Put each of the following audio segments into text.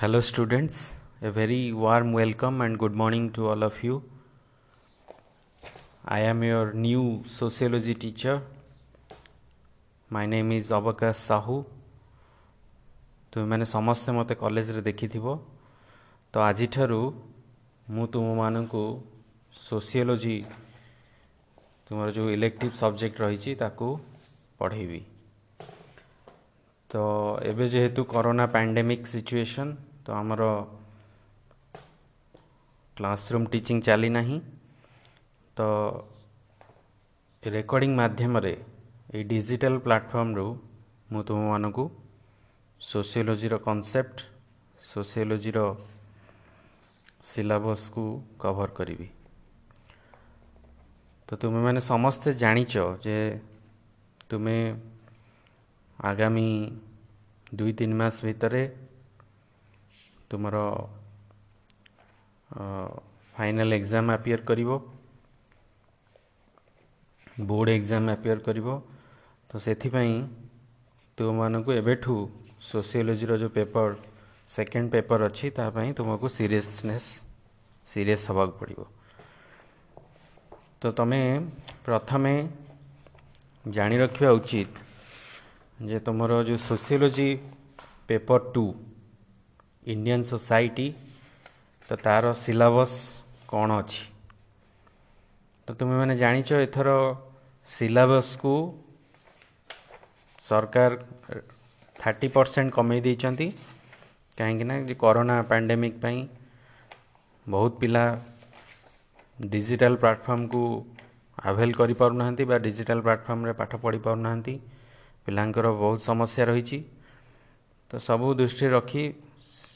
Hello, students. A very warm welcome and good morning to all of you. I am your new sociology teacher. My name is ଅବକାଶ ସାହୁ ତୁମେମାନେ ସମସ୍ତେ ମୋତେ କଲେଜରେ ଦେଖିଥିବ ତ ଆଜିଠାରୁ ମୁଁ ତୁମମାନଙ୍କୁ ସୋସିଓଲୋଜି ତୁମର ଯେଉଁ ଇଲେକ୍ଟିଭ୍ ସବଜେକ୍ଟ ରହିଛି ତାକୁ ପଢ଼େଇବି ତ ଏବେ ଯେହେତୁ କରୋନା ପ୍ୟାଣ୍ଡେମିକ୍ ସିଚୁଏସନ୍ ତ ଆମର କ୍ଲାସରୁମ୍ ଟିଚିଂ ଚାଲିନାହିଁ ତ ରେକର୍ଡ଼ିଂ ମାଧ୍ୟମରେ ଏଇ ଡିଜିଟାଲ ପ୍ଲାଟଫର୍ମରୁ ମୁଁ ତୁମମାନଙ୍କୁ ସୋସିଓଲୋଜିର କନସେପ୍ଟ ସୋସିଓଲୋଜିର ସିଲାବସ୍କୁ କଭର୍ କରିବି ତ ତୁମେମାନେ ସମସ୍ତେ ଜାଣିଛ ଯେ ତୁମେ ଆଗାମୀ ଦୁଇ ତିନି ମାସ ଭିତରେ ତୁମର ଫାଇନାଲ୍ ଏକ୍ଜାମ୍ ଆପିୟର କରିବ। ବୋର୍ଡ଼ ଏକ୍ଜାମ୍ ଆପିୟର କରିବ। ତ ସେଥିପାଇଁ ତୁମମାନଙ୍କୁ ଏବେଠୁ ସୋସିଓଲୋଜିର ଯେଉଁ ପେପର ସେକେଣ୍ଡ ପେପର ଅଛି ତା ପାଇଁ ତୁମକୁ ସିରିୟସନେସ୍ ସିରିୟସ୍ ହେବାକୁ ପଡ଼ିବ। ତ ତୁମେ ପ୍ରଥମେ ଜାଣି ରଖିବା ଉଚିତ ଯେ ତୁମର ଯେଉଁ sociology paper two Indian society ତ ତା'ର ସିଲାବସ୍ କ'ଣ ଅଛି? ତ ତୁମେମାନେ ଜାଣିଛ ଏଥର ସିଲାବସ୍କୁ ସରକାର ଥାର୍ଟି ପରସେଣ୍ଟ କମେଇ ଦେଇଛନ୍ତି। କାହିଁକିନା ଯେ କରୋନା ପ୍ୟାଣ୍ଡେମିକ୍ ପାଇଁ ବହୁତ ପିଲା ଡିଜିଟାଲ ପ୍ଲାଟଫର୍ମକୁ ଆଭେଲ୍ କରିପାରୁନାହାନ୍ତି ବା ଡିଜିଟାଲ ପ୍ଲାଟଫର୍ମରେ ପାଠ ପଢ଼ି ପାରୁନାହାନ୍ତି। ପିଲାଙ୍କର ବହୁତ ସମସ୍ୟା ରହିଛି। ତ ସବୁ ଦୃଷ୍ଟିରେ ରଖି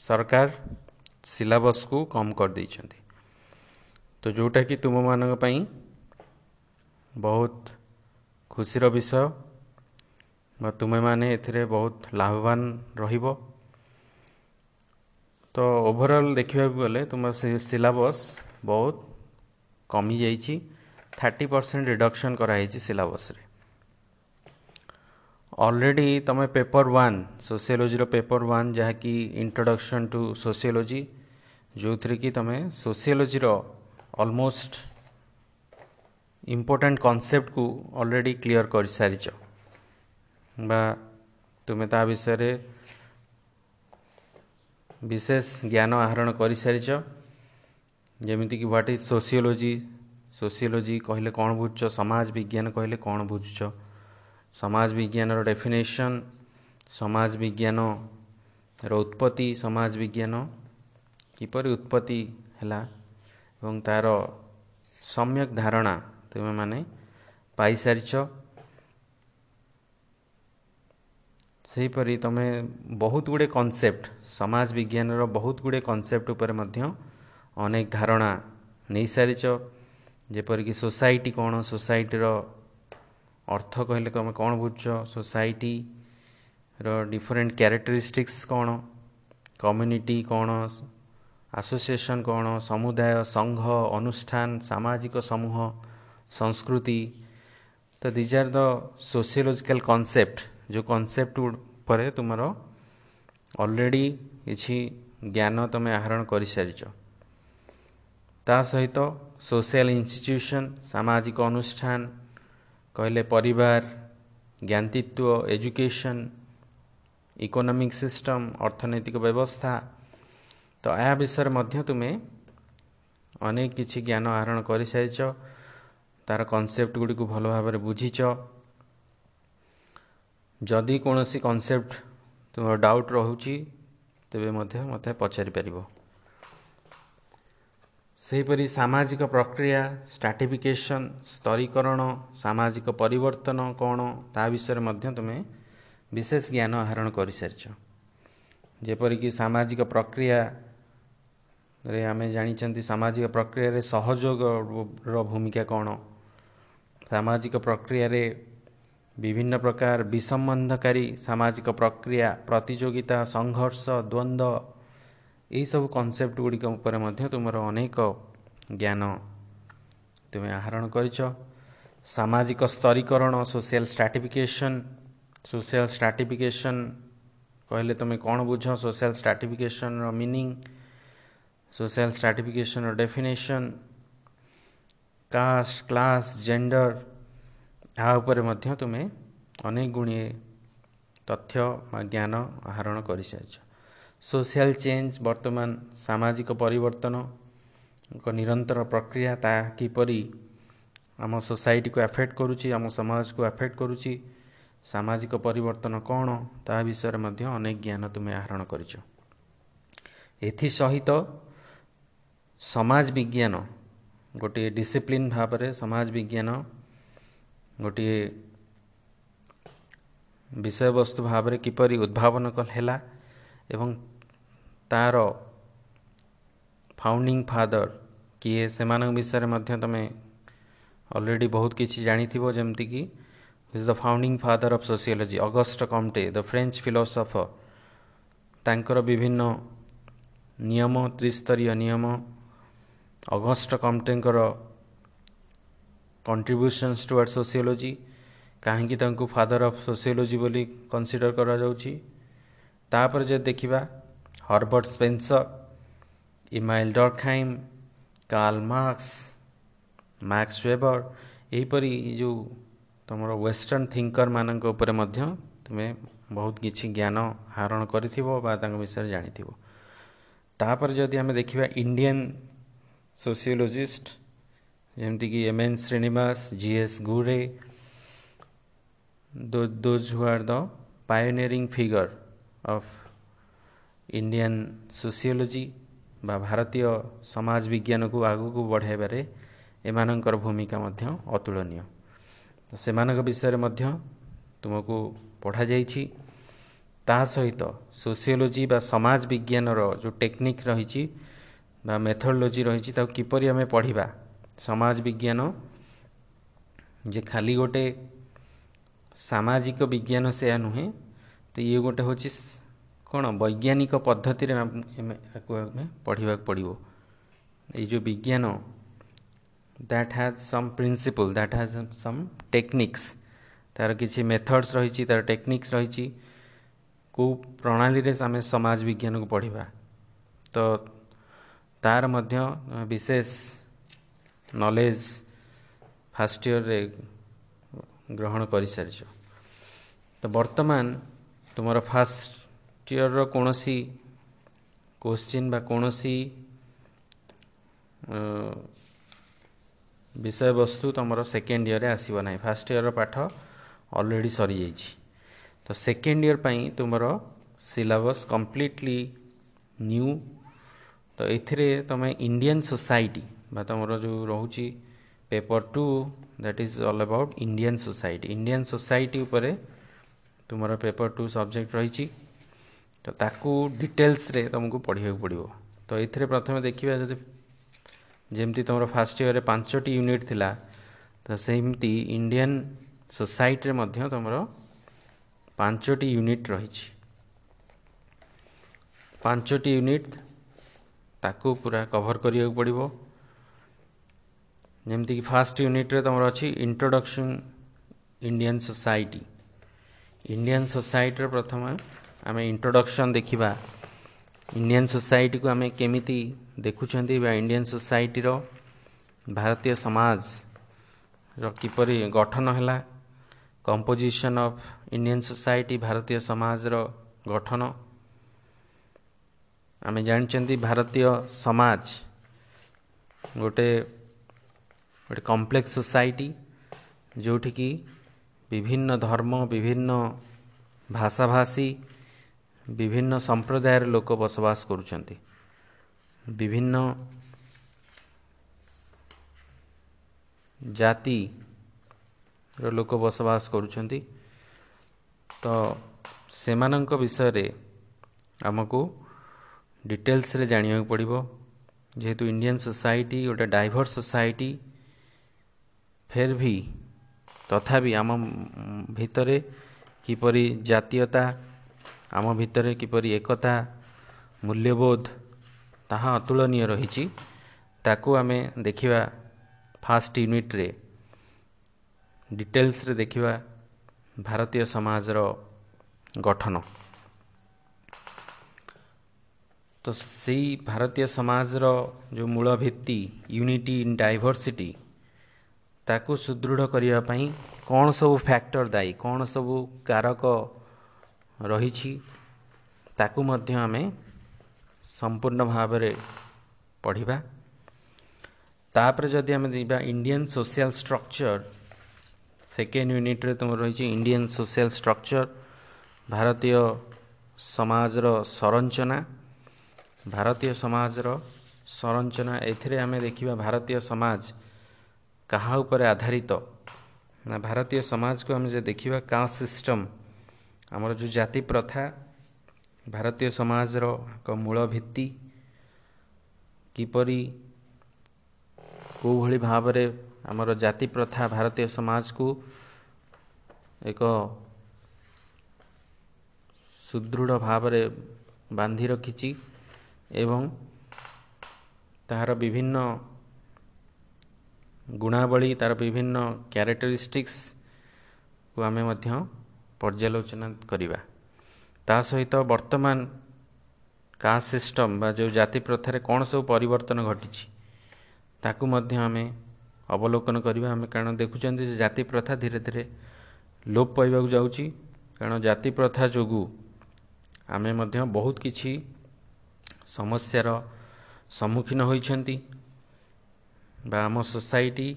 ସରକାର ସିଲାବସ୍କୁ କମ୍ କରିଦେଇଛନ୍ତି। ତ ଯେଉଁଟାକି ତୁମମାନଙ୍କ ପାଇଁ ବହୁତ ଖୁସିର ବିଷୟ ବା ତୁମେମାନେ ଏଥିରେ ବହୁତ ଲାଭବାନ ରହିବ। ତ ଓଭରଅଲ୍ ଦେଖିବାକୁ ଗଲେ ତୁମ ସିଲାବସ୍ ବହୁତ କମିଯାଇଛି। ଥାର୍ଟି ପରସେଣ୍ଟ ରିଡକ୍ସନ୍ କରାହେଇଛି ସିଲାବସ୍ରେ। ଅଲରେଡ଼ି ତୁମେ ପେପର ୱାନ୍ ସୋସିଓଲୋଜିର ପେପର ୱାନ୍ ଯାହାକି ଇଣ୍ଟ୍ରୋଡକ୍ସନ୍ ଟୁ ସୋସିଓଲୋଜି ଯେଉଁଥିରେ କି ତୁମେ ସୋସିଓଲୋଜିର ଅଲମୋଷ୍ଟ ଇମ୍ପୋର୍ଟାଣ୍ଟ କନସେପ୍ଟକୁ ଅଲରେଡ଼ି କ୍ଲିଅର୍ କରିସାରିଛ ବା ତୁମେ ତା ବିଷୟରେ ବିଶେଷ ଜ୍ଞାନ ଆହରଣ କରିସାରିଛ ଯେମିତିକି ହ୍ୱାଟ୍ ଇଜ୍ ସୋସିଓଲୋଜି ସୋସିଓଲୋଜି କହିଲେ କ'ଣ ବୁଝୁଛ ସମାଜ ବିଜ୍ଞାନ କହିଲେ କ'ଣ ବୁଝୁଛ ସମାଜ ବିଜ୍ଞାନର ଡେଫିନେସନ୍ ସମାଜ ବିଜ୍ଞାନର ଉତ୍ପତ୍ତି ସମାଜ ବିଜ୍ଞାନ କିପରି ଉତ୍ପତ୍ତି ହେଲା ଏବଂ ତା'ର ସମ୍ୟକ ଧାରଣା ତୁମେମାନେ ପାଇସାରିଛ ସେହିପରି ତୁମେ ବହୁତ ଗୁଡ଼ିଏ କନସେପ୍ଟ ସମାଜ ବିଜ୍ଞାନର ବହୁତ ଗୁଡ଼ିଏ କନସେପ୍ଟ ଉପରେ ମଧ୍ୟ ଅନେକ ଧାରଣା ନେଇସାରିଛ ଯେପରିକି ସୋସାଇଟି କ'ଣ ସୋସାଇଟିର ଅର୍ଥ କହିଲେ ତୁମେ କ'ଣ ବୁଝୁଛ? ସୋସାଇଟିର ଡିଫରେଣ୍ଟ କ୍ୟାରେକ୍ଟରିଷ୍ଟିକ୍ସ କ'ଣ? କମ୍ୟୁନିଟି କ'ଣ? ଆସୋସିଏସନ୍ କ'ଣ? ସମୁଦାୟ ସଂଘ ଅନୁଷ୍ଠାନ ସାମାଜିକ ସମୂହ ସଂସ୍କୃତି। ତ these are the sociological concept ଯେଉଁ କନସେପ୍ଟ ଉପରେ ତୁମର ଅଲରେଡ଼ି କିଛି ଜ୍ଞାନ ତୁମେ ଆହରଣ କରିସାରିଛ। ତା ସହିତ ସୋସିଆଲ ଇନଷ୍ଟିଟ୍ୟୁସନ୍ ସାମାଜିକ ଅନୁଷ୍ଠାନ କହିଲେ ପରିବାର ଜ୍ଞାନତିତ୍ୱ ଏଜୁକେସନ୍ ଇକୋନୋମିକ୍ ସିଷ୍ଟମ୍ ଅର୍ଥନୈତିକ ବ୍ୟବସ୍ଥା ତ ଏହା ବିଷୟରେ ମଧ୍ୟ ତୁମେ ଅନେକ କିଛି ଜ୍ଞାନ ଆହରଣ କରିସାରିଛ ତା'ର କନସେପ୍ଟ ଗୁଡ଼ିକୁ ଭଲ ଭାବରେ ବୁଝିଛ ଯଦି କୌଣସି କନସେପ୍ଟ ତୁମର ଡାଉଟ୍ ରହୁଛି ତେବେ ମଧ୍ୟ ମୋତେ ପଚାରିପାରିବ ସେହିପରି ସାମାଜିକ ପ୍ରକ୍ରିୟା ଷ୍ଟ୍ରାଟିଫିକେସନ୍ ସ୍ତରୀକରଣ ସାମାଜିକ ପରିବର୍ତ୍ତନ କ'ଣ ତା ବିଷୟରେ ମଧ୍ୟ ତୁମେ ବିଶେଷ ଜ୍ଞାନ ଆହରଣ କରିସାରିଛ। ଯେପରିକି ସାମାଜିକ ପ୍ରକ୍ରିୟାରେ ଆମେ ଜାଣିଛନ୍ତି ସାମାଜିକ ପ୍ରକ୍ରିୟାରେ ସହଯୋଗର ଭୂମିକା କ'ଣ। ସାମାଜିକ ପ୍ରକ୍ରିୟାରେ ବିଭିନ୍ନ ପ୍ରକାର ବିସମ୍ବନ୍ଧକାରୀ ସାମାଜିକ ପ୍ରକ୍ରିୟା ପ୍ରତିଯୋଗିତା ସଂଘର୍ଷ ଦ୍ୱନ୍ଦ୍ୱ ଏହିସବୁ କନସେପ୍ଟ ଗୁଡ଼ିକ ଉପରେ ମଧ୍ୟ ତୁମର ଅନେକ ଜ୍ଞାନ ତୁମେ ଆହରଣ କରିଛ। ସାମାଜିକ ସ୍ତରୀକରଣ ସୋସିଆଲ ଷ୍ଟ୍ରାଟିଫିକେସନ୍ ସୋସିଆଲ ଷ୍ଟ୍ରାଟିଫିକେସନ୍ କହିଲେ ତୁମେ କ'ଣ ବୁଝ? ସୋସିଆଲ ଷ୍ଟ୍ରାଟିଫିକେସନର ମିନିଂ ସୋସିଆଲ ଷ୍ଟ୍ରାଟିଫିକେସନର ଡେଫିନେସନ୍ କାଷ୍ଟ କ୍ଲାସ୍ ଜେଣ୍ଡର ଏହା ଉପରେ ମଧ୍ୟ ତୁମେ ଅନେକ ଗୁଡ଼ିଏ ତଥ୍ୟ ବା ଜ୍ଞାନ ଆହରଣ କରିସାରିଛ। ସୋସିଆଲ ଚେଞ୍ଜ ବର୍ତ୍ତମାନ ସାମାଜିକ ପରିବର୍ତ୍ତନ ଏକ ନିରନ୍ତର ପ୍ରକ୍ରିୟା ତାହା କିପରି ଆମ ସୋସାଇଟିକୁ ଆଫେକ୍ଟ କରୁଛି ଆମ ସମାଜକୁ ଆଫେକ୍ଟ କରୁଛି ସାମାଜିକ ପରିବର୍ତ୍ତନ କ'ଣ ତା ବିଷୟରେ ମଧ୍ୟ ଅନେକ ଜ୍ଞାନ ତୁମେ ଆହରଣ କରିଛ। ଏଥିସହିତ ସମାଜ ବିଜ୍ଞାନ ଗୋଟିଏ ଡିସିପ୍ଲିନ୍ ଭାବରେ ସମାଜ ବିଜ୍ଞାନ ଗୋଟିଏ ବିଷୟବସ୍ତୁ ଭାବରେ କିପରି ଉଦ୍ଭାବନ ହେଲା ଏବଂ ତା'ର ଫାଉଣ୍ଡିଂ ଫାଦର କିଏ ସେମାନଙ୍କ ବିଷୟରେ ମଧ୍ୟ ତୁମେ ଅଲରେଡ଼ି ବହୁତ କିଛି ଜାଣିଥିବ ଯେମିତିକି is the founding father of sociology August Comte the French philosopher ତାଙ୍କର ବିଭିନ୍ନ ନିୟମ ତ୍ରିସ୍ତରୀୟ ନିୟମ ଅଗଷ୍ଟ କମ୍ଟେଙ୍କର କଣ୍ଟ୍ରିବ୍ୟୁସନ୍ସ ଟୁୱାର୍ଡ଼ ସୋସିଓଲୋଜି କାହିଁକି ତାଙ୍କୁ ଫାଦର ଅଫ୍ ସୋସିଓଲୋଜି ବୋଲି କନସିଡ଼ର କରାଯାଉଛି? ତାପରେ ଯଦି ଦେଖିବା Herbert Spencer Emile Durkheim Karl Marx Max Weber ଏହିପରି ଯେଉଁ ତୁମର ୱେଷ୍ଟର୍ଣ୍ଣ ଥିଙ୍କରମାନଙ୍କ ଉପରେ ମଧ୍ୟ ତୁମେ ବହୁତ କିଛି ଜ୍ଞାନ ଆହରଣ କରିଥିବ ବା ତାଙ୍କ ବିଷୟରେ ଜାଣିଥିବ। ତାପରେ ଯଦି ଆମେ ଦେଖିବା ଇଣ୍ଡିଆନ ସୋସିଓଲୋଜିଷ୍ଟ ଯେମିତିକି M N Srinivas G S Ghurye those who are the pioneering figure of Indian sociology ବା ଭାରତୀୟ ସମାଜ ବିଜ୍ଞାନକୁ ଆଗକୁ ବଢ଼ାଇବାରେ ଏମାନଙ୍କର ଭୂମିକା ମଧ୍ୟ ଅତୁଳନୀୟ ସେମାନଙ୍କ ବିଷୟରେ ମଧ୍ୟ ତୁମକୁ ପଢ଼ାଯାଇଛି। ତା ସହିତ ସୋସିଓଲୋଜି ବା ସମାଜ ବିଜ୍ଞାନର ଯେଉଁ ଟେକ୍ନିକ୍ ରହିଛି ବା ମେଥଡ଼ୋଲୋଜି ରହିଛି ତାକୁ କିପରି ଆମେ ପଢ଼ିବା? ସମାଜ ବିଜ୍ଞାନ ଯେ ଖାଲି ଗୋଟେ ସାମାଜିକ ବିଜ୍ଞାନ ସେୟା ନୁହେଁ ତ ଇଏ ଗୋଟେ ହେଉଛି କ'ଣ ବୈଜ୍ଞାନିକ ପଦ୍ଧତିରେ ଏହାକୁ ଆମେ ପଢ଼ିବାକୁ ପଡ଼ିବ। ଏଇ ଯେଉଁ ବିଜ୍ଞାନ that has some principle that has some techniques ତା'ର କିଛି ମେଥଡ଼୍ସ ରହିଛି ତା'ର ଟେକ୍ନିକ୍ସ ରହିଛି। କେଉଁ ପ୍ରଣାଳୀରେ ଆମେ ସମାଜ ବିଜ୍ଞାନକୁ ପଢ଼ିବା। ତ ତା'ର ମଧ୍ୟ ବିଶେଷ ନଲେଜ ଫାଷ୍ଟ ଇୟରରେ ଗ୍ରହଣ କରିସାରିଛ। ତ ବର୍ତ୍ତମାନ ତୁମର ଫାଷ୍ଟ ଇୟରର କୌଣସି କୋଶ୍ଚିନ୍ ବା କୌଣସି ବିଷୟବସ୍ତୁ ତୁମର ସେକେଣ୍ଡ ଇୟରରେ ଆସିବ ନାହିଁ। ଫାଷ୍ଟ ଇୟରର ପାଠ ଅଲରେଡ଼ି ସରିଯାଇଛି। ତ ସେକେଣ୍ଡ ଇୟର ପାଇଁ ତୁମର ସିଲାବସ୍ କମ୍ପ୍ଲିଟଲି ନ୍ୟୁ ତ ଏଥିରେ ତୁମେ ଇଣ୍ଡିଆନ୍ ସୋସାଇଟି ବା ତୁମର ଯେଉଁ ରହୁଛି paper two that is all about Indian society Indian society ଉପରେ ତୁମର ପେପର ଟୁ ସବଜେକ୍ଟ ରହିଛି। ତ ତାକୁ ଡିଟେଲ୍ସରେ ତୁମକୁ ପଢ଼ିବାକୁ ପଡ଼ିବ। ତ ଏଥିରେ ପ୍ରଥମେ ଦେଖିବା ଯଦି ଯେମିତି ତୁମର ଫାଷ୍ଟ ଇୟରରେ ପାଞ୍ଚଟି ୟୁନିଟ୍ ଥିଲା ତ ସେମିତି ଇଣ୍ଡିଆନ୍ ସୋସାଇଟିରେ ମଧ୍ୟ ତୁମର ପାଞ୍ଚଟି ୟୁନିଟ୍ ରହିଛି। ପାଞ୍ଚଟି ୟୁନିଟ୍ ତାକୁ ପୁରା କଭର କରିବାକୁ ପଡ଼ିବ। ଯେମିତିକି ଫାଷ୍ଟ ୟୁନିଟ୍ରେ ତୁମର ଅଛି ଇଣ୍ଟ୍ରୋଡକ୍ସନ୍ ଇଣ୍ଡିଆନ୍ ସୋସାଇଟି ଇଣ୍ଡିଆନ୍ ସୋସାଇଟିର ପ୍ରଥମେ ଆମେ ଇଣ୍ଟ୍ରୋଡକ୍ସନ୍ ଦେଖିବା। ଇଣ୍ଡିଆନ୍ ସୋସାଇଟିକୁ ଆମେ କେମିତି ଦେଖୁଛନ୍ତି ବା ଇଣ୍ଡିଆନ୍ ସୋସାଇଟିର ଭାରତୀୟ ସମାଜର କିପରି ଗଠନ ହେଲା। କମ୍ପୋଜିସନ୍ ଅଫ୍ ଇଣ୍ଡିଆନ୍ ସୋସାଇଟି ଭାରତୀୟ ସମାଜର ଗଠନ। ଆମେ ଜାଣିଛନ୍ତି ଭାରତୀୟ ସମାଜ ଗୋଟେ ଗୋଟେ କମ୍ପ୍ଲେକ୍ସ ସୋସାଇଟି ଯେଉଁଠିକି ବିଭିନ୍ନ ଧର୍ମ ବିଭିନ୍ନ ଭାଷାଭାଷୀ ବିଭିନ୍ନ ସମ୍ପ୍ରଦାୟର ଲୋକ ବସବାସ କରୁଛନ୍ତି। ବିଭିନ୍ନ ଜାତିର ଲୋକ ବସବାସ କରୁଛନ୍ତି। ତ ସେମାନଙ୍କ ବିଷୟରେ ଆମକୁ ଡିଟେଲ୍ସରେ ଜାଣିବାକୁ ପଡ଼ିବ। ଯେହେତୁ ଇଣ୍ଡିଆନ୍ ସୋସାଇଟି ଗୋଟେ ଡାଇଭର୍ସ ସୋସାଇଟି ଫେର୍ ଭି ତଥାପି ଆମ ଭିତରେ କିପରି ଜାତୀୟତା ଆମ ଭିତରେ କିପରି ଏକତା ମୂଲ୍ୟବୋଧ ତାହା ଅତୁଳନୀୟ ରହିଛି ତାକୁ ଆମେ ଦେଖିବା ଫାଷ୍ଟ ୟୁନିଟ୍ରେ ଡିଟେଲ୍ସରେ ଦେଖିବା ଭାରତୀୟ ସମାଜର ଗଠନ। ତ ସେଇ ଭାରତୀୟ ସମାଜର ଯେଉଁ ମୂଳ ଭିତ୍ତି ୟୁନିଟି ଇନ୍ ଡାଇଭର୍ସିଟି ତାକୁ ସୁଦୃଢ଼ କରିବା ପାଇଁ କ'ଣ ସବୁ ଫ୍ୟାକ୍ଟର ଦାୟୀ କ'ଣ ସବୁ କାରକ ରହିଛି ତାକୁ ମଧ୍ୟ ଆମେ ସମ୍ପୂର୍ଣ୍ଣ ଭାବରେ ପଢ଼ିବା। ତାପରେ ଯଦି ଆମେ ଯିବା ଇଣ୍ଡିଆନ୍ ସୋସିଆଲ ଷ୍ଟ୍ରକ୍ଚର ସେକେଣ୍ଡ ୟୁନିଟ୍ରେ ତୁମର ରହିଛି ଇଣ୍ଡିଆନ୍ ସୋସିଆଲ ଷ୍ଟ୍ରକ୍ଚର ଭାରତୀୟ ସମାଜର ସଂରଚନା ଭାରତୀୟ ସମାଜର ସଂରଚନା ଏଥିରେ ଆମେ ଦେଖିବା ଭାରତୀୟ ସମାଜ କାହା ଉପରେ ଆଧାରିତ? ନା ଭାରତୀୟ ସମାଜକୁ ଆମେ ଯେ ଦେଖିବା କାଷ୍ଟ ସିଷ୍ଟମ୍? ଆମର ଯେଉଁ ଜାତି ପ୍ରଥା ଭାରତୀୟ ସମାଜର ଏକ ମୂଳ ଭିତ୍ତି କିପରି କେଉଁଭଳି ଭାବରେ ଆମର ଜାତି ପ୍ରଥା ଭାରତୀୟ ସମାଜକୁ ଏକ ସୁଦୃଢ଼ ଭାବରେ ବାନ୍ଧି ରଖିଛି ଏବଂ ତାହାର ବିଭିନ୍ନ ଗୁଣାବଳୀ ତା'ର ବିଭିନ୍ନ କ୍ୟାରେକ୍ଟରିଷ୍ଟିକ୍ସକୁ ଆମେ ମଧ୍ୟ ପର୍ଯ୍ୟାଲୋଚନା କରିବା। ତା ସହିତ ବର୍ତ୍ତମାନ କାଷ୍ଟ ସିଷ୍ଟମ୍ ବା ଯେଉଁ ଜାତି ପ୍ରଥାରେ କ'ଣ ସବୁ ପରିବର୍ତ୍ତନ ଘଟିଛି ତାକୁ ମଧ୍ୟ ଆମେ ଅବଲୋକନ କରିବା। ଆମେ କାରଣ ଦେଖୁଛନ୍ତି ଯେ ଜାତି ପ୍ରଥା ଧୀରେ ଧୀରେ ଲୋପ ପାଇବାକୁ ଯାଉଛି। କାରଣ ଜାତି ପ୍ରଥା ଯୋଗୁଁ ଆମେ ମଧ୍ୟ ବହୁତ କିଛି ସମସ୍ୟାର ସମ୍ମୁଖୀନ ହୋଇଛନ୍ତି। ବା ଆମ ସୋସାଇଟି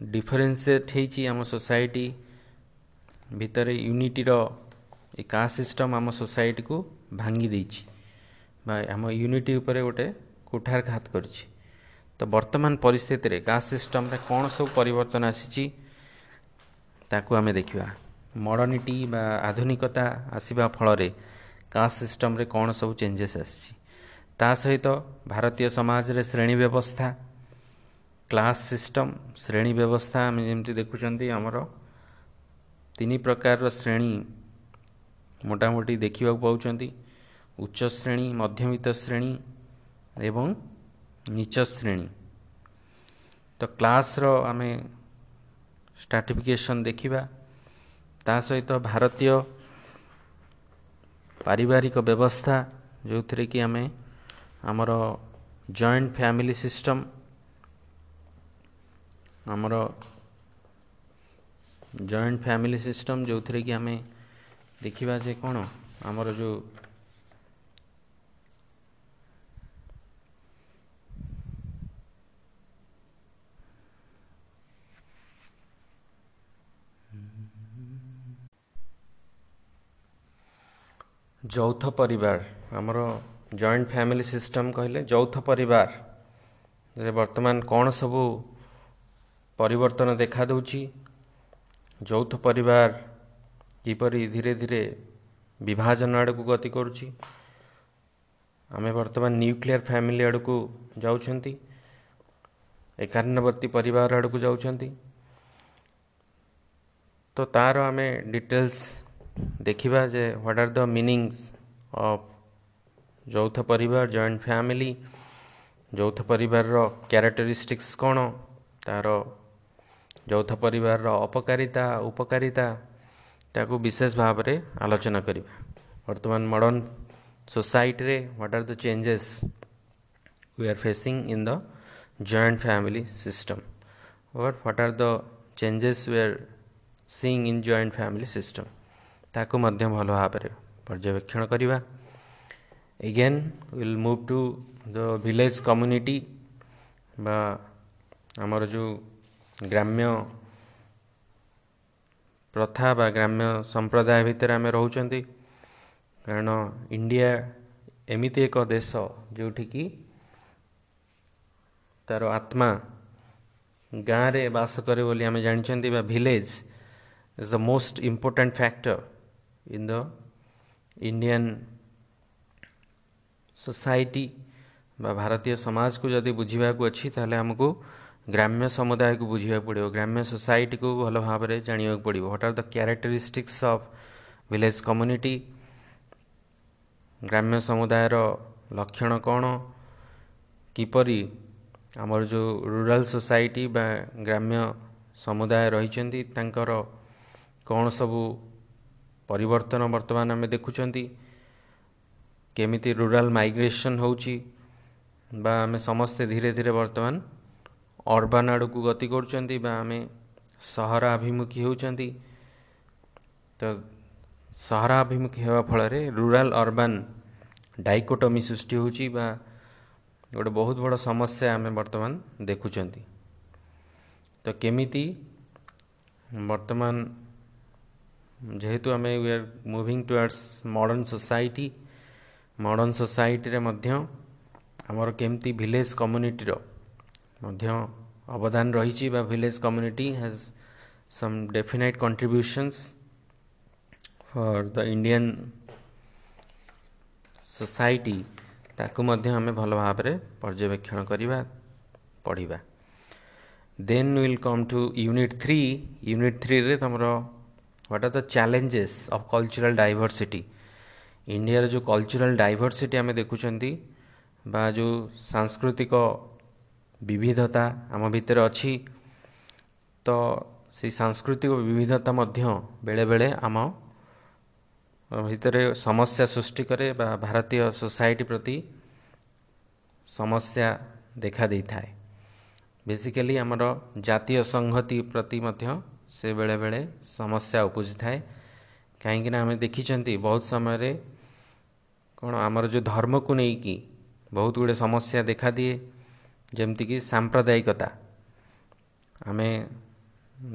ଡିଫରେନ୍ସିଏଟ୍ ହେଇଛି ଆମ ସୋସାଇଟି ଭିତରେ ୟୁନିଟିର ଏ କାଷ୍ଟ ସିଷ୍ଟମ୍ ଆମ ସୋସାଇଟିକୁ ଭାଙ୍ଗି ଦେଇଛି ବା ଆମ ୟୁନିଟି ଉପରେ ଗୋଟେ କୁଠାରଘାତ କରିଛି। ତ ବର୍ତ୍ତମାନ ପରିସ୍ଥିତିରେ କାଷ୍ଟ ସିଷ୍ଟମ୍ରେ କ'ଣ ସବୁ ପରିବର୍ତ୍ତନ ଆସିଛି ତାକୁ ଆମେ ଦେଖିବା। ମଡ଼ର୍ଣ୍ଣିଟି ବା ଆଧୁନିକତା ଆସିବା ଫଳରେ କାଷ୍ଟ ସିଷ୍ଟମ୍ରେ କ'ଣ ସବୁ ଚେଞ୍ଜେସ୍ ଆସିଛି? ତା ସହିତ ଭାରତୀୟ ସମାଜରେ ଶ୍ରେଣୀ ବ୍ୟବସ୍ଥା କ୍ଲାସ୍ ସିଷ୍ଟମ୍ ଶ୍ରେଣୀ ବ୍ୟବସ୍ଥା ଆମେ ଯେମିତି ଦେଖୁଛନ୍ତି ଆମର ତିନି ପ୍ରକାରର ଶ୍ରେଣୀ ମୋଟାମୋଟି ଦେଖିବାକୁ ପାଉଛନ୍ତି। ଉଚ୍ଚ ଶ୍ରେଣୀ ମଧ୍ୟବିତ୍ତ ଶ୍ରେଣୀ ଏବଂ ନିଚ ଶ୍ରେଣୀ। ତ କ୍ଲାସ୍ର ଆମେ ଷ୍ଟ୍ରାଟିଫିକେସନ୍ ଦେଖିବା। ତା ସହିତ ଭାରତୀୟ ପାରିବାରିକ ବ୍ୟବସ୍ଥା ଯେଉଁଥିରେ କି ଆମେ ଆମର ଜଏଣ୍ଟ ଫ୍ୟାମିଲି ସିଷ୍ଟମ୍ ଆମର ଜଏଣ୍ଟ ଫ୍ୟାମିଲି ସିଷ୍ଟମ୍ ଯେଉଁଥିରେ କି ଆମେ ଦେଖିବା ଯେ କ'ଣ ଆମର ଯେଉଁ ଯୌଥ ପରିବାର ଆମର ଜଏଣ୍ଟ ଫ୍ୟାମିଲି ସିଷ୍ଟମ୍ କହିଲେ ଯୌଥ ପରିବାରରେ ବର୍ତ୍ତମାନ କ'ଣ ସବୁ ପରିବର୍ତ୍ତନ ଦେଖାଦେଉଛି ଯୌଥ ପରିବାର କିପରି ଧୀରେ ଧୀରେ ବିଭାଜନ ଆଡ଼କୁ ଗତି କରୁଛି? ଆମେ ବର୍ତ୍ତମାନ ନ୍ୟୁକ୍ଲିୟର ଫ୍ୟାମିଲି ଆଡ଼କୁ ଯାଉଛନ୍ତି ଏକାନ୍ନବର୍ତ୍ତୀ ପରିବାର ଆଡ଼କୁ ଯାଉଛନ୍ତି। ତ ତା'ର ଆମେ ଡିଟେଲ୍ସ ଦେଖିବା ଯେ ହ୍ୱାଟ୍ ଆର୍ ଦ ମିନିଙ୍ଗସ୍ ଅଫ୍ ଯୌଥ ପରିବାର ଜଏଣ୍ଟ ଫ୍ୟାମିଲି ଯୌଥ ପରିବାରର କ୍ୟାରେକ୍ଟରିଷ୍ଟିକ୍ସ କ'ଣ? ତା'ର ଯୌଥ ପରିବାରର ଅପକାରିତା ଉପକାରିତା ତାକୁ ବିଶେଷ ଭାବରେ ଆଲୋଚନା କରିବା। ବର୍ତ୍ତମାନ ମଡ଼ର୍ଣ୍ଣ ସୋସାଇଟିରେ what are the changes we are facing in the joint family system or what are the changes we are seeing in joint family system? ତାକୁ ମଧ୍ୟ ଭଲ ଭାବରେ ପର୍ଯ୍ୟବେକ୍ଷଣ କରିବା। Again will move to the village community ବା ଆମର ଯେଉଁ ଗ୍ରାମ୍ୟ ପ୍ରଥା ବା ଗ୍ରାମ୍ୟ ସମ୍ପ୍ରଦାୟ ଭିତରେ ଆମେ ରହୁଛନ୍ତି। କାରଣ ଇଣ୍ଡିଆ ଏମିତି ଏକ ଦେଶ ଯେଉଁଠିକି ତା'ର ଆତ୍ମା ଗାଁରେ ବାସ କରେ ବୋଲି ଆମେ ଜାଣିଛନ୍ତି ବା village is the most important factor in the Indian society ବା ଭାରତୀୟ ସମାଜକୁ ଯଦି ବୁଝିବାକୁ ଅଛି ତାହେଲେ ଆମକୁ ଗ୍ରାମ୍ୟ ସମୁଦାୟକୁ ବୁଝିବାକୁ ପଡ଼ିବ। ଗ୍ରାମ୍ୟ ସୋସାଇଟିକୁ ଭଲ ଭାବରେ ଜାଣିବାକୁ ପଡ଼ିବ। What are the characteristics of village community ଗ୍ରାମ୍ୟ ସମୁଦାୟର ଲକ୍ଷଣ କ'ଣ? କିପରି ଆମର ଯେଉଁ ରୁରାଲ୍ ସୋସାଇଟି ବା ଗ୍ରାମ୍ୟ ସମୁଦାୟ ରହିଛନ୍ତି ତାଙ୍କର କ'ଣ ସବୁ ପରିବର୍ତ୍ତନ ବର୍ତ୍ତମାନ ଆମେ ଦେଖୁଛନ୍ତି? କେମିତି ରୁରାଲ୍ ମାଇଗ୍ରେସନ୍ ହେଉଛି ବା ଆମେ ସମସ୍ତେ ଧୀରେ ଧୀରେ ବର୍ତ୍ତମାନ ଅର୍ବାନ୍ ଆଡ଼କୁ ଗତି କରୁଛନ୍ତି ବା ଆମେ ସହରାଭିମୁଖୀ ହେଉଛନ୍ତି। ତ ସହରାଭିମୁଖୀ ହେବା ଫଳରେ ରୁରାଲ୍ ଅର୍ବାନ୍ ଡାଇକୋଟମି ସୃଷ୍ଟି ହେଉଛି ବା ଗୋଟେ ବହୁତ ବଡ଼ ସମସ୍ୟା ଆମେ ବର୍ତ୍ତମାନ ଦେଖୁଛନ୍ତି। ତ କେମିତି ବର୍ତ୍ତମାନ ଯେହେତୁ ଆମେ we are moving towards modern society modern ସୋସାଇଟିରେ ମଧ୍ୟ ଆମର କେମିତି ଭିଲେଜ୍ କମ୍ୟୁନିଟିର ମଧ୍ୟ ଅବଦାନ ରହିଛି ବା village community has some definite contributions for the Indian society ତାକୁ ମଧ୍ୟ ଆମେ ଭଲ ଭାବରେ ପର୍ଯ୍ୟବେକ୍ଷଣ କରିବା ପଢ଼ିବା। Then will come to unit three unit ଥ୍ରୀରେ ତୁମର what are the challenges of cultural diversity ଇଣ୍ଡିଆର ଯେଉଁ କଲଚରାଲ୍ ଡାଇଭର୍ସିଟି ଆମେ ଦେଖୁଛନ୍ତି ବା ଯେଉଁ ସାଂସ୍କୃତିକ ବିବିଧତା ଆମ ଭିତରେ ଅଛି ତ ସେଇ ସାଂସ୍କୃତିକ ବିବିଧତା ମଧ୍ୟ ବେଳେବେଳେ ଆମ ଭିତରେ ସମସ୍ୟା ସୃଷ୍ଟି କରେ ବା ଭାରତୀୟ ସୋସାଇଟି ପ୍ରତି ସମସ୍ୟା ଦେଖା ଦେଇଥାଏ। ବେସିକାଲି ଆମର ଜାତୀୟ ସଂହତି ପ୍ରତି ମଧ୍ୟ ସେ ବେଳେବେଳେ ସମସ୍ୟା ଉପୁଜିଥାଏ। କାହିଁକିନା ଆମେ ଦେଖିଛନ୍ତି ବହୁତ ସମୟରେ କ'ଣ ଆମର ଯେଉଁ ଧର୍ମକୁ ନେଇକି ବହୁତ ଗୁଡ଼ିଏ ସମସ୍ୟା ଦେଖାଦିଏ ଯେମିତିକି ସାମ୍ପ୍ରଦାୟିକତା। ଆମେ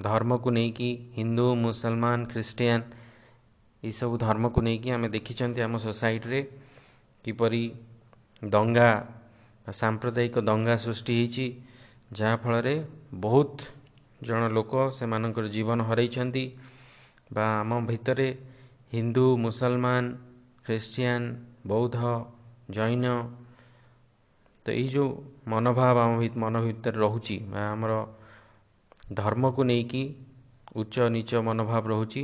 ଧର୍ମକୁ ନେଇକି ହିନ୍ଦୁ ମୁସଲମାନ ଖ୍ରୀଷ୍ଟିଆନ ଏସବୁ ଧର୍ମକୁ ନେଇକି ଆମେ ଦେଖିଛନ୍ତି ଆମ ସୋସାଇଟିରେ କିପରି ଦଙ୍ଗା ସାମ୍ପ୍ରଦାୟିକ ଦଙ୍ଗା ସୃଷ୍ଟି ହେଇଛି ଯାହାଫଳରେ ବହୁତ ଜଣ ଲୋକ ସେମାନଙ୍କର ଜୀବନ ହରାଇଛନ୍ତି ବା ଆମ ଭିତରେ ହିନ୍ଦୁ ମୁସଲମାନ ଖ୍ରୀଷ୍ଟିଆନ ବୌଦ୍ଧ ଜୈନ ତ ଏଇ ଯେଉଁ ମନୋଭାବ ଆମ ମନ ଭିତରେ ରହୁଛି ବା ଆମର ଧର୍ମକୁ ନେଇକି ଉଚ୍ଚ ନିଚ ମନୋଭାବ ରହୁଛି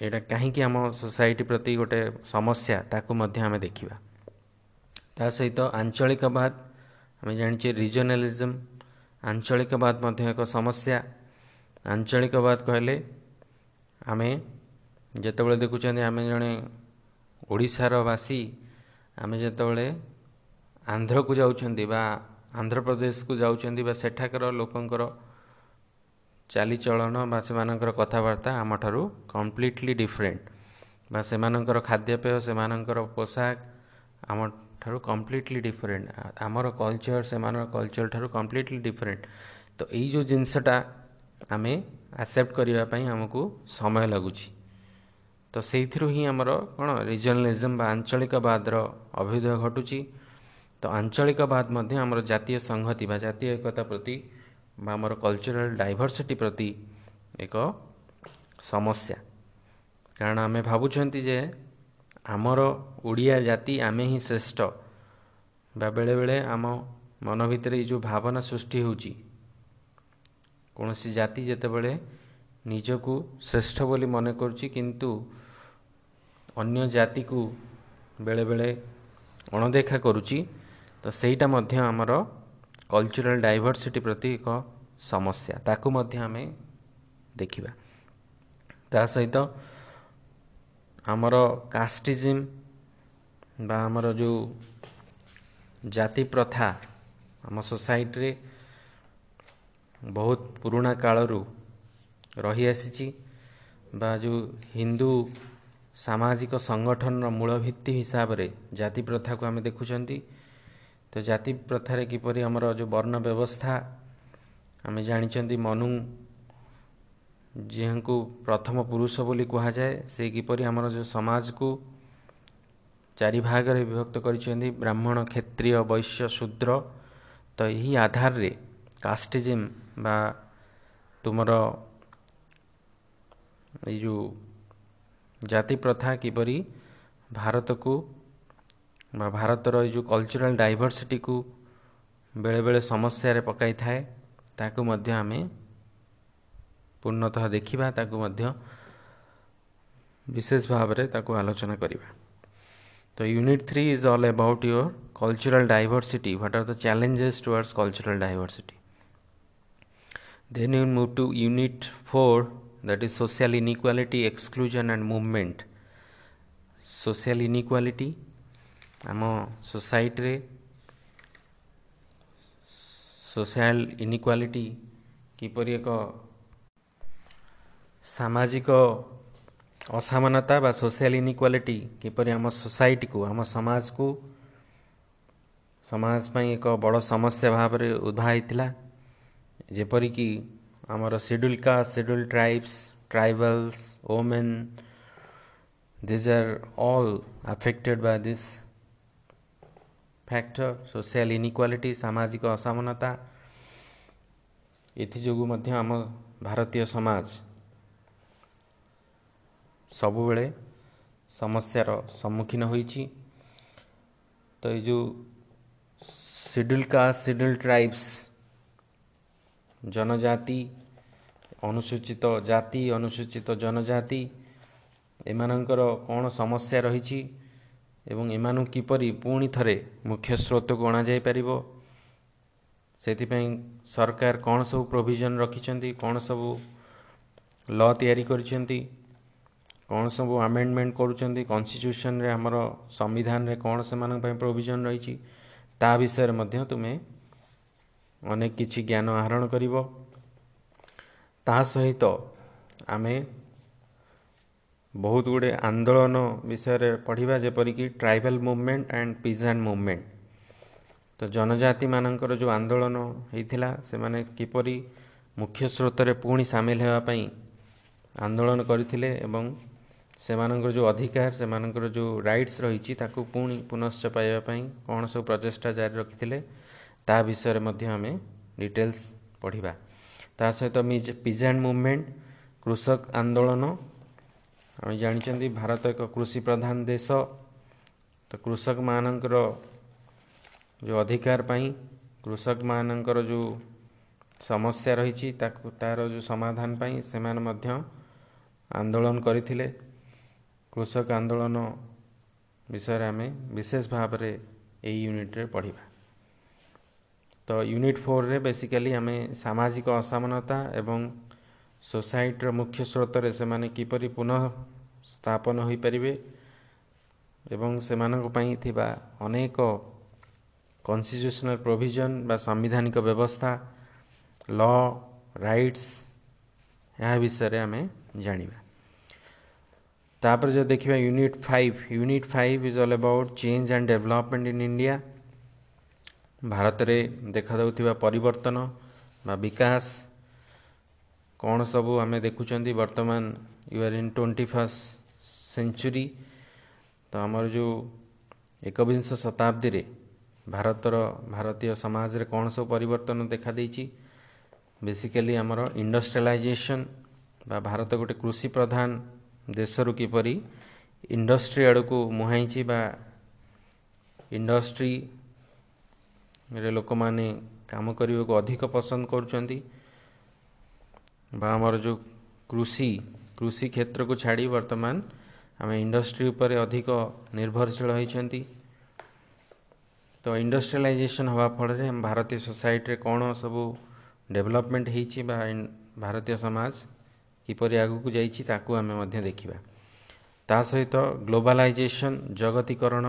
ଏଇଟା କାହିଁକି ଆମ ସୋସାଇଟି ପ୍ରତି ଗୋଟେ ସମସ୍ୟା ତାକୁ ମଧ୍ୟ ଆମେ ଦେଖିବା। ତା ସହିତ ଆଞ୍ଚଳିକବାଦ ଆମେ ଜାଣିଛେ ରିଜନାଲିଜମ୍ ଆଞ୍ଚଳିକବାଦ ମଧ୍ୟ ଏକ ସମସ୍ୟା। ଆଞ୍ଚଳିକବାଦ କହିଲେ ଆମେ ଯେତେବେଳେ ଦେଖୁଛନ୍ତି ଆମେ ଜଣେ ଓଡ଼ିଶାର ବାସୀ ଆମେ ଯେତେବେଳେ ଆନ୍ଧ୍ରକୁ ଯାଉଛନ୍ତି ବା ଆନ୍ଧ୍ରପ୍ରଦେଶକୁ ଯାଉଛନ୍ତି ବା ସେଠାକାର ଲୋକଙ୍କର ଚାଲିଚଳନ ବା ସେମାନଙ୍କର କଥାବାର୍ତ୍ତା ଆମଠାରୁ କମ୍ପ୍ଲିଟଲି ଡିଫରେଣ୍ଟ ବା ସେମାନଙ୍କର ଖାଦ୍ୟପେୟ ସେମାନଙ୍କର ପୋଷାକ ଆମଠାରୁ କମ୍ପ୍ଲିଟଲି ଡିଫରେଣ୍ଟ ଆମର କଲଚର ସେମାନଙ୍କ କଲଚର ଠାରୁ କମ୍ପ୍ଲିଟଲି ଡିଫରେଣ୍ଟ ତ ଏଇ ଯେଉଁ ଜିନିଷଟା ଆମେ ଆକ୍ସେପ୍ଟ କରିବା ପାଇଁ ଆମକୁ ସମୟ ଲାଗୁଛି। ତ ସେଇଥିରୁ ହିଁ ଆମର କ'ଣ ରିଜନାଲିଜମ୍ ବା ଆଞ୍ଚଳିକବାଦର ଅଭ୍ୟୁଦୟ ଘଟୁଛି। ତ ଆଞ୍ଚଳିକବାଦ ମଧ୍ୟ ଆମର ଜାତୀୟ ସଂହତି ବା ଜାତୀୟ ଏକତା ପ୍ରତି ବା ଆମର କଲଚରାଲ ଡାଇଭର୍ସିଟି ପ୍ରତି ଏକ ସମସ୍ୟା। କାରଣ ଆମେ ଭାବୁଛନ୍ତି ଯେ ଆମର ଓଡ଼ିଆ ଜାତି ଆମେ ହିଁ ଶ୍ରେଷ୍ଠ ବା ବେଳେବେଳେ ଆମ ମନ ଭିତରେ ଏଇ ଯେଉଁ ଭାବନା ସୃଷ୍ଟି ହେଉଛି କୌଣସି ଜାତି ଯେତେବେଳେ ନିଜକୁ ଶ୍ରେଷ୍ଠ ବୋଲି ମନେ କରୁଛି କିନ୍ତୁ ଅନ୍ୟ ଜାତିକୁ ବେଳେବେଳେ ଅଣଦେଖା କରୁଛି ତ ସେଇଟା ମଧ୍ୟ ଆମର କଲଚରାଲ ଡାଇଭର୍ସିଟି ପ୍ରତି ଏକ ସମସ୍ୟା। ତାକୁ ମଧ୍ୟ ଆମେ ଦେଖିବା। ତା ସହିତ ଆମର କାଷ୍ଟିଜିମ୍ ବା ଆମର ଯେଉଁ ଜାତି ପ୍ରଥା ଆମ ସୋସାଇଟିରେ ବହୁତ ପୁରୁଣା କାଳରୁ ରହିଆସିଛି ବା ଯେଉଁ ହିନ୍ଦୁ ସାମାଜିକ ସଂଗଠନର ମୂଳ ଭିତ୍ତି ହିସାବରେ ଜାତି ପ୍ରଥାକୁ ଆମେ ଦେଖୁଛନ୍ତି। ତ ଜାତି ପ୍ରଥାରେ କିପରି ଆମର ଯେଉଁ ବର୍ଣ୍ଣ ବ୍ୟବସ୍ଥା ଆମେ ଜାଣିଛନ୍ତି ମନୁ ଯାହାଙ୍କୁ ପ୍ରଥମ ପୁରୁଷ ବୋଲି କୁହାଯାଏ ସେ କିପରି ଆମର ଯେଉଁ ସମାଜକୁ ଚାରି ଭାଗରେ ବିଭକ୍ତ କରିଛନ୍ତି ବ୍ରାହ୍ମଣ କ୍ଷତ୍ରିୟ ବୈଶ୍ୟ ଶୂଦ୍ର। ତ ଏହି ଆଧାରରେ କାଷ୍ଟିଜିମ୍ ବା ତୁମର ଏଇ ଯେଉଁ ଜାତି ପ୍ରଥା କିପରି ଭାରତକୁ ବା ଭାରତର ଏଇ ଯେଉଁ କଲଚରାଲ ଡାଇଭର୍ସିଟିକୁ ବେଳେବେଳେ ସମସ୍ୟାରେ ପକାଇଥାଏ ତାକୁ ମଧ୍ୟ ଆମେ ପୂର୍ଣ୍ଣତଃ ଦେଖିବା ତାକୁ ମଧ୍ୟ ବିଶେଷ ଭାବରେ ତାକୁ ଆଲୋଚନା କରିବା। ତ unit three is all about your cultural diversity what are the challenges towards cultural diversity then you move to unit four that is social inequality exclusion and movement. Social inequality ଆମ ସୋସାଇଟିରେ ସୋସିଆଲ ଇନିକ୍ୱାଲିଟି କିପରି ଏକ ସାମାଜିକ ଅସମାନତା ବା social ଇନିକ୍ୱାଲିଟି କିପରି ଆମ ସୋସାଇଟିକୁ ଆମ ସମାଜକୁ ସମାଜ ପାଇଁ ଏକ ବଡ଼ ସମସ୍ୟା ଭାବରେ ଉଦ୍ଭା ହେଇଥିଲା। ଯେପରିକି ଆମର schedule caste schedule tribes tribals women these are all affected by this factor social inequality ସାମାଜିକ ଅସମାନତା ଏଥିଯୋଗୁଁ ମଧ୍ୟ ଆମ ଭାରତୀୟ ସମାଜ ସବୁବେଳେ ସମସ୍ୟାର ସମ୍ମୁଖୀନ ହୋଇଛି ତ ଏଇ ଯେଉଁ ସିଡ୍ୟୁଲ୍ କାଷ୍ଟ ସିଡ୍ୟୁଲ୍ ଟ୍ରାଇବ୍ସ ଜନଜାତି ଅନୁସୂଚିତ ଜାତି ଅନୁସୂଚିତ ଜନଜାତି ଏମାନଙ୍କର କ'ଣ ସମସ୍ୟା ରହିଛି ଏବଂ ଏମାନଙ୍କୁ କିପରି ପୁଣି ଥରେ ମୁଖ୍ୟ ସ୍ରୋତକୁ ଅଣାଯାଇପାରିବ? ସେଥିପାଇଁ ସରକାର କ'ଣ ସବୁ ପ୍ରୋଭିଜନ୍ ରଖିଛନ୍ତି କ'ଣ ସବୁ ଲ ତିଆରି କରିଛନ୍ତି କ'ଣ ସବୁ ଆମେଣ୍ଡମେଣ୍ଟ କରୁଛନ୍ତି କନଷ୍ଟିଚ୍ୟୁସନରେ ଆମର ସମ୍ବିଧାନରେ କ'ଣ ସେମାନଙ୍କ ପାଇଁ ପ୍ରୋଭିଜନ୍ ରହିଛି ତା ବିଷୟରେ ମଧ୍ୟ ତୁମେ ଅନେକ କିଛି ଜ୍ଞାନ ଆହରଣ କରିବ। ତା ସହିତ ଆମେ ବହୁତ ଗୁଡ଼ିଏ ଆନ୍ଦୋଳନ ବିଷୟରେ ପଢ଼ିବା ଯେପରିକି tribal movement and peasant movement. ତ ଜନଜାତିମାନଙ୍କର ଯେଉଁ ଆନ୍ଦୋଳନ ହେଇଥିଲା ସେମାନେ କିପରି ମୁଖ୍ୟ ସ୍ରୋତରେ ପୁଣି ସାମିଲ ହେବା ପାଇଁ ଆନ୍ଦୋଳନ କରିଥିଲେ ଏବଂ ସେମାନଙ୍କର ଯେଉଁ ଅଧିକାର ସେମାନଙ୍କର ଯେଉଁ ରାଇଟ୍ସ ରହିଛି ତାକୁ ପୁଣି ପୁନଶ୍ଚ ପାଇବା ପାଇଁ କ'ଣ ସବୁ ପ୍ରଚେଷ୍ଟା ଜାରି ରଖିଥିଲେ ତା ବିଷୟରେ ମଧ୍ୟ ଆମେ ଡିଟେଲ୍ସ ପଢ଼ିବା। ତା ସହିତ ପିଜାନ୍ ମୁଭମେଣ୍ଟ କୃଷକ ଆନ୍ଦୋଳନ ଆମେ ଜାଣିଛନ୍ତି ଭାରତ ଏକ କୃଷି ପ୍ରଧାନ ଦେଶ। ତ କୃଷକମାନଙ୍କର ଯେଉଁ ଅଧିକାର ପାଇଁ କୃଷକମାନଙ୍କର ଯେଉଁ ସମସ୍ୟା ରହିଛି ତାକୁ ତା'ର ଯେଉଁ ସମାଧାନ ପାଇଁ ସେମାନେ ମଧ୍ୟ ଆନ୍ଦୋଳନ କରିଥିଲେ। କୃଷକ ଆନ୍ଦୋଳନ ବିଷୟରେ ଆମେ ବିଶେଷ ଭାବରେ ଏଇ ୟୁନିଟ୍ରେ ପଢ଼ିବା। ତ ୟୁନିଟ୍ ଫୋର୍ରେ ବେସିକାଲି ଆମେ ସାମାଜିକ ଅସମାନତା ଏବଂ ସୋସାଇଟିର ମୁଖ୍ୟ ସ୍ରୋତରେ ସେମାନେ କିପରି ପୁନଃ ସ୍ଥାପନ ହୋଇପାରିବେ ଏବଂ ସେମାନଙ୍କ ପାଇଁ ଥିବା ଅନେକ କନଷ୍ଟିଚ୍ୟୁସନାଲ ପ୍ରୋଭିଜନ୍ ବା ସାମ୍ବିଧାନିକ ବ୍ୟବସ୍ଥା ଲ ରାଇଟ୍ସ ଏହା ବିଷୟରେ ଆମେ ଜାଣିବା ତାପରେ ଯଦି ଦେଖିବା unit five unit five is all about change and development in India ଭାରତରେ ଦେଖାଯାଉଥିବା ପରିବର୍ତ୍ତନ ବା ବିକାଶ କ'ଣ ସବୁ ଆମେ ଦେଖୁଛନ୍ତି ବର୍ତ୍ତମାନ you are in twenty first century ତ ଆମର ଯେଉଁ ଏକବିଂଶ ଶତାବ୍ଦୀରେ ଭାରତର ଭାରତୀୟ ସମାଜରେ କ'ଣ ସବୁ ପରିବର୍ତ୍ତନ ଦେଖାଦେଇଛି ବେସିକାଲି ଆମର ଇଣ୍ଡଷ୍ଟ୍ରିଆଲାଇଜେସନ୍ ବା ଭାରତ ଗୋଟେ କୃଷି ପ୍ରଧାନ ଦେଶରୁ କିପରି ଇଣ୍ଡଷ୍ଟ୍ରି ଆଡ଼କୁ ମୁହାଁଇଛି ବା ଇଣ୍ଡଷ୍ଟ୍ରିରେ ଲୋକମାନେ କାମ କରିବାକୁ ଅଧିକ ପସନ୍ଦ କରୁଛନ୍ତି। ବା ଆମର ଯେଉଁ କୃଷି କୃଷି କ୍ଷେତ୍ରକୁ ଛାଡ଼ି ବର୍ତ୍ତମାନ ଆମେ ଇଣ୍ଡଷ୍ଟ୍ରି ଉପରେ ଅଧିକ ନିର୍ଭରଶୀଳ ହୋଇଛନ୍ତି। ତ ଇଣ୍ଡଷ୍ଟ୍ରିଆଲାଇଜେସନ୍ ହେବା ଫଳରେ ଆମ ଭାରତୀୟ ସୋସାଇଟିରେ କ'ଣ ସବୁ ଡେଭଲପମେଣ୍ଟ ହେଇଛି ବା ଭାରତୀୟ ସମାଜ କିପରି ଆଗକୁ ଯାଇଛି ତାକୁ ଆମେ ମଧ୍ୟ ଦେଖିବା। ତା ସହିତ ଗ୍ଲୋବାଲାଇଜେସନ୍ ଜଗତୀକରଣ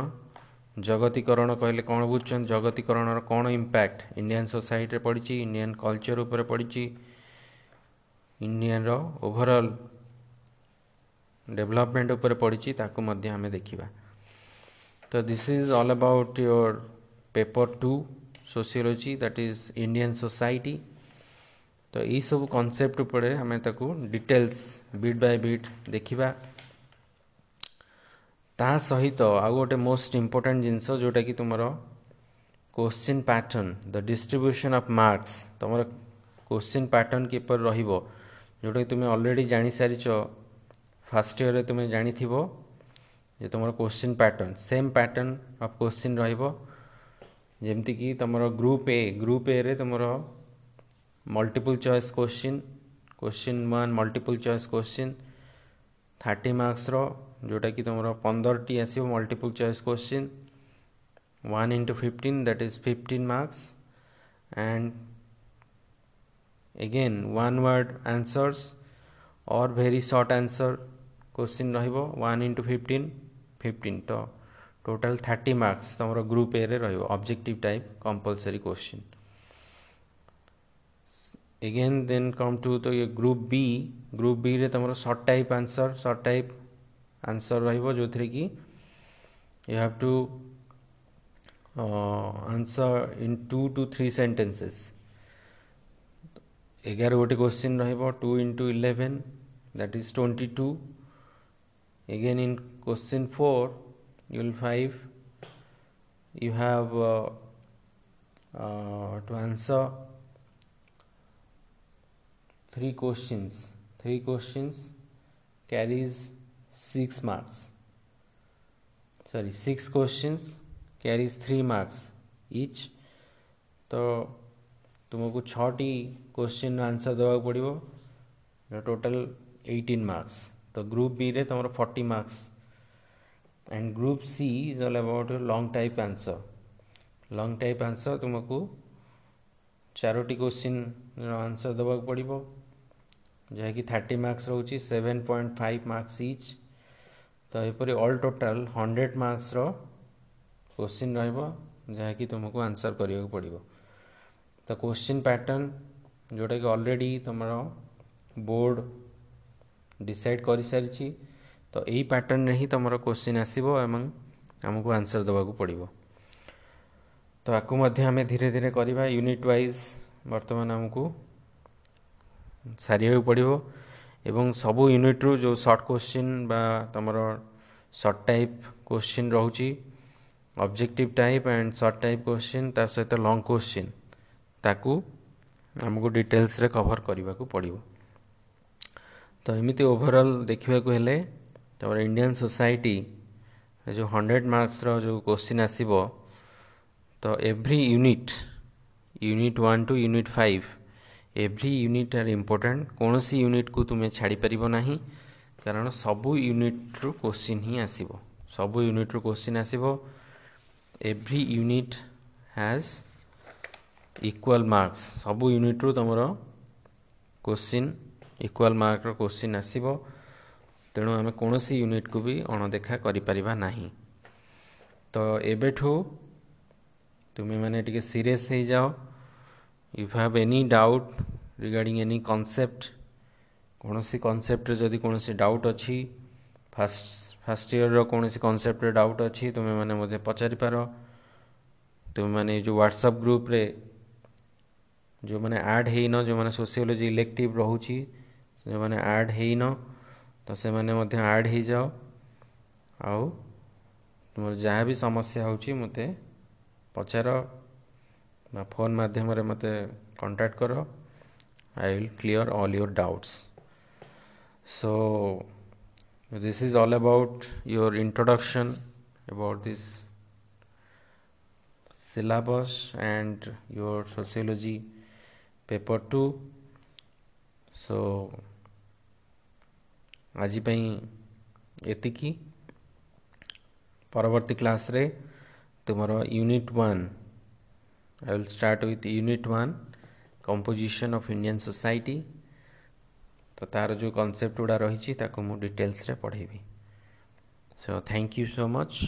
ଜଗତୀକରଣ କହିଲେ କ'ଣ ବୁଝୁଛନ୍ତି ଜଗତୀକରଣର କ'ଣ ଇମ୍ପାକ୍ଟ ଇଣ୍ଡିଆନ୍ ସୋସାଇଟିରେ ପଡ଼ିଛି ଇଣ୍ଡିଆନ୍ କଲଚର ଉପରେ ପଡ଼ିଛି ଇଣ୍ଡିଆର ଓଭରଅଲ୍ ଡେଭଲପମେଣ୍ଟ ଉପରେ ପଡ଼ିଛି ତାକୁ ମଧ୍ୟ ଆମେ ଦେଖିବା ତ this is all about your paper two sociology that is Indian society ତ ଏଇସବୁ କନସେପ୍ଟ ଉପରେ ଆମେ ତାକୁ ଡିଟେଲ୍ସ ବିଟ୍ ବାଇ ବିଟ୍ ଦେଖିବା ତା ସହିତ ଆଉ ଗୋଟେ ମୋଷ୍ଟ ଇମ୍ପୋର୍ଟାଣ୍ଟ ଜିନିଷ ଯେଉଁଟାକି ତୁମର question pattern the distribution of marks ତୁମର କୋଶ୍ଚିନ୍ ପ୍ୟାଟର୍ନ କିପରି ରହିବ ଯେଉଁଟାକି ତୁମେ ଅଲରେଡ଼ି ଜାଣିସାରିଛ ଫାର୍ଷ୍ଟ ଇୟର୍ରେ ତୁମେ ଜାଣିଥିବ ଯେ ତୁମର question pattern same pattern of question ରହିବ। ଯେମିତିକି ତୁମର ଗ୍ରୁପ୍ ଏ ଗ୍ରୁପ୍ ଏରେ ତୁମର multiple choice question question one multiple choice question thirty ମାର୍କସର ଯେଉଁଟାକି ତୁମର ପନ୍ଦରଟି ଆସିବ multiple choice question one into fifteen that is fifteen marks and again one word answers or very short answer question ରହିବ one into fifteen fifteen ତ total thirty marks ତୁମର group ଏରେ ରହିବ objective type compulsory question again then come to the group B group B ରେ ତମର short type answer short type answer ରହିବ ଯୋଉଥିରେ କି you have to uh, answer in two to three sentences ଏଗାର ଗୋଟେ କୋଶ୍ଚିନ୍ ରହିବ two into eleven that is 22 again in question 4 you will find you have uh, uh, to answer three questions three questions carries six marks. Sorry, six questions carries three marks each. तो तुमको छटी question answer देवा पड़ो total eighteen marks तो group B रे तुम forty marks and group C is all about long type answer long type answer तुमको चारोटी question answer देवा पड़ो जहाँकि थर्टी मार्क्स रोचे seven point five marks each ତ ଏପରି ଅଲ୍ ଟୋଟାଲ୍ ହଣ୍ଡ୍ରେଡ଼ ମାର୍କସ୍ର କୋଶ୍ଚିନ୍ ରହିବ ଯାହାକି ତୁମକୁ ଆନ୍ସର୍ କରିବାକୁ ପଡ଼ିବ। ତ କୋଶ୍ଚିନ୍ ପ୍ୟାଟର୍ନ ଯେଉଁଟାକି ଅଲରେଡ଼ି ତୁମର ବୋର୍ଡ଼ ଡିସାଇଡ଼୍ କରିସାରିଛି ତ ଏଇ ପ୍ୟାଟର୍ନରେ ହିଁ ତୁମର କୋଶ୍ଚିନ୍ ଆସିବ ଏବଂ ଆମକୁ ଆନ୍ସର୍ ଦେବାକୁ ପଡ଼ିବ। ତ ଆକୁ ମଧ୍ୟ ଆମେ ଧୀରେ ଧୀରେ କରିବା। ୟୁନିଟ୍ ୱାଇଜ୍ ବର୍ତ୍ତମାନ ଆମକୁ ସାରିବାକୁ ପଡ଼ିବ। ଏବଂ ସବୁ ୟୁନିଟ୍ରୁ ଯେଉଁ ସର୍ଟ କୋଶ୍ଚିନ୍ ବା ତୁମର ସର୍ଟ ଟାଇପ୍ କୋଶ୍ଚିନ୍ ରହୁଛି objective type and short type question ତା ସହିତ ଲଙ୍ଗ୍ କୋଶ୍ଚିନ୍ ତାକୁ ଆମକୁ ଡିଟେଲ୍ସରେ କଭର୍ କରିବାକୁ ପଡ଼ିବ। ତ ଏମିତି ଓଭରଅଲ୍ ଦେଖିବାକୁ ହେଲେ ତୁମର ଇଣ୍ଡିଆନ୍ ସୋସାଇଟି ଯେଉଁ ହଣ୍ଡ୍ରେଡ଼ ମାର୍କସର ଯେଉଁ କୋଶ୍ଚିନ୍ ଆସିବ ତ every unit unit one two unit five every unit are important କୌଣସି ୟୁନିଟ୍କୁ ତୁମେ ଛାଡ଼ିପାରିବ ନାହିଁ କାରଣ ସବୁ ୟୁନିଟ୍ରୁ କୋଶ୍ଚିନ୍ ହିଁ ଆସିବ ସବୁ ୟୁନିଟ୍ରୁ କୋଶ୍ଚିନ୍ ଆସିବ every unit has equal marks ସବୁ ୟୁନିଟ୍ରୁ ତୁମର କୋଶ୍ଚିନ୍ ଇକ୍ୱାଲ୍ ମାର୍କର କୋଶ୍ଚିନ୍ ଆସିବ ତେଣୁ ଆମେ କୌଣସି ୟୁନିଟ୍କୁ ବି ଅଣଦେଖା କରିପାରିବା ନାହିଁ ତ ଏବେଠୁ ତୁମେମାନେ ଟିକେ ସିରିୟସ୍ ହେଇଯାଅ if you have any doubt regarding any concept କୌଣସି କନସେପ୍ଟରେ ଯଦି କୌଣସି ଡାଉଟ୍ ଅଛି ଫାଷ୍ଟ ଫାଷ୍ଟ ଇୟର୍ର କୌଣସି କନସେପ୍ଟରେ ଡାଉଟ୍ ଅଛି ତୁମେମାନେ ମୋତେ ପଚାରିପାର ତୁମେମାନେ ଏଇ ଯେଉଁ ହ୍ୱାଟ୍ସଆପ୍ ଗ୍ରୁପ୍ରେ ଯେଉଁମାନେ ଆଡ଼୍ ହେଇନ ଯେଉଁମାନେ ସୋସିଓଲୋଜି ଇଲେକ୍ଟିଭ୍ ରହୁଛି ଯେଉଁମାନେ ଆଡ଼୍ ହେଇନ ତ ସେମାନେ ମଧ୍ୟ ଆଡ଼୍ ହେଇଯାଅ ଆଉ ତୁମର ଯାହା ବି ସମସ୍ୟା ହେଉଛି ମୋତେ ପଚାର ବା ଫୋନ୍ ମାଧ୍ୟମରେ ମୋତେ କଣ୍ଟାକ୍ଟ କର I will clear all your doubts so this is all about your introduction about this syllabus and your sociology paper 2 so ଆଜି ପାଇଁ ଏତିକି ପରବର୍ତ୍ତୀ କ୍ଲାସ୍ରେ ତୁମର unit one I will start with unit 1 composition of Indian society तो तार जो concept गुड़ा रही ताको मु डिटेल्स रे पढ़ेबी so thank you so much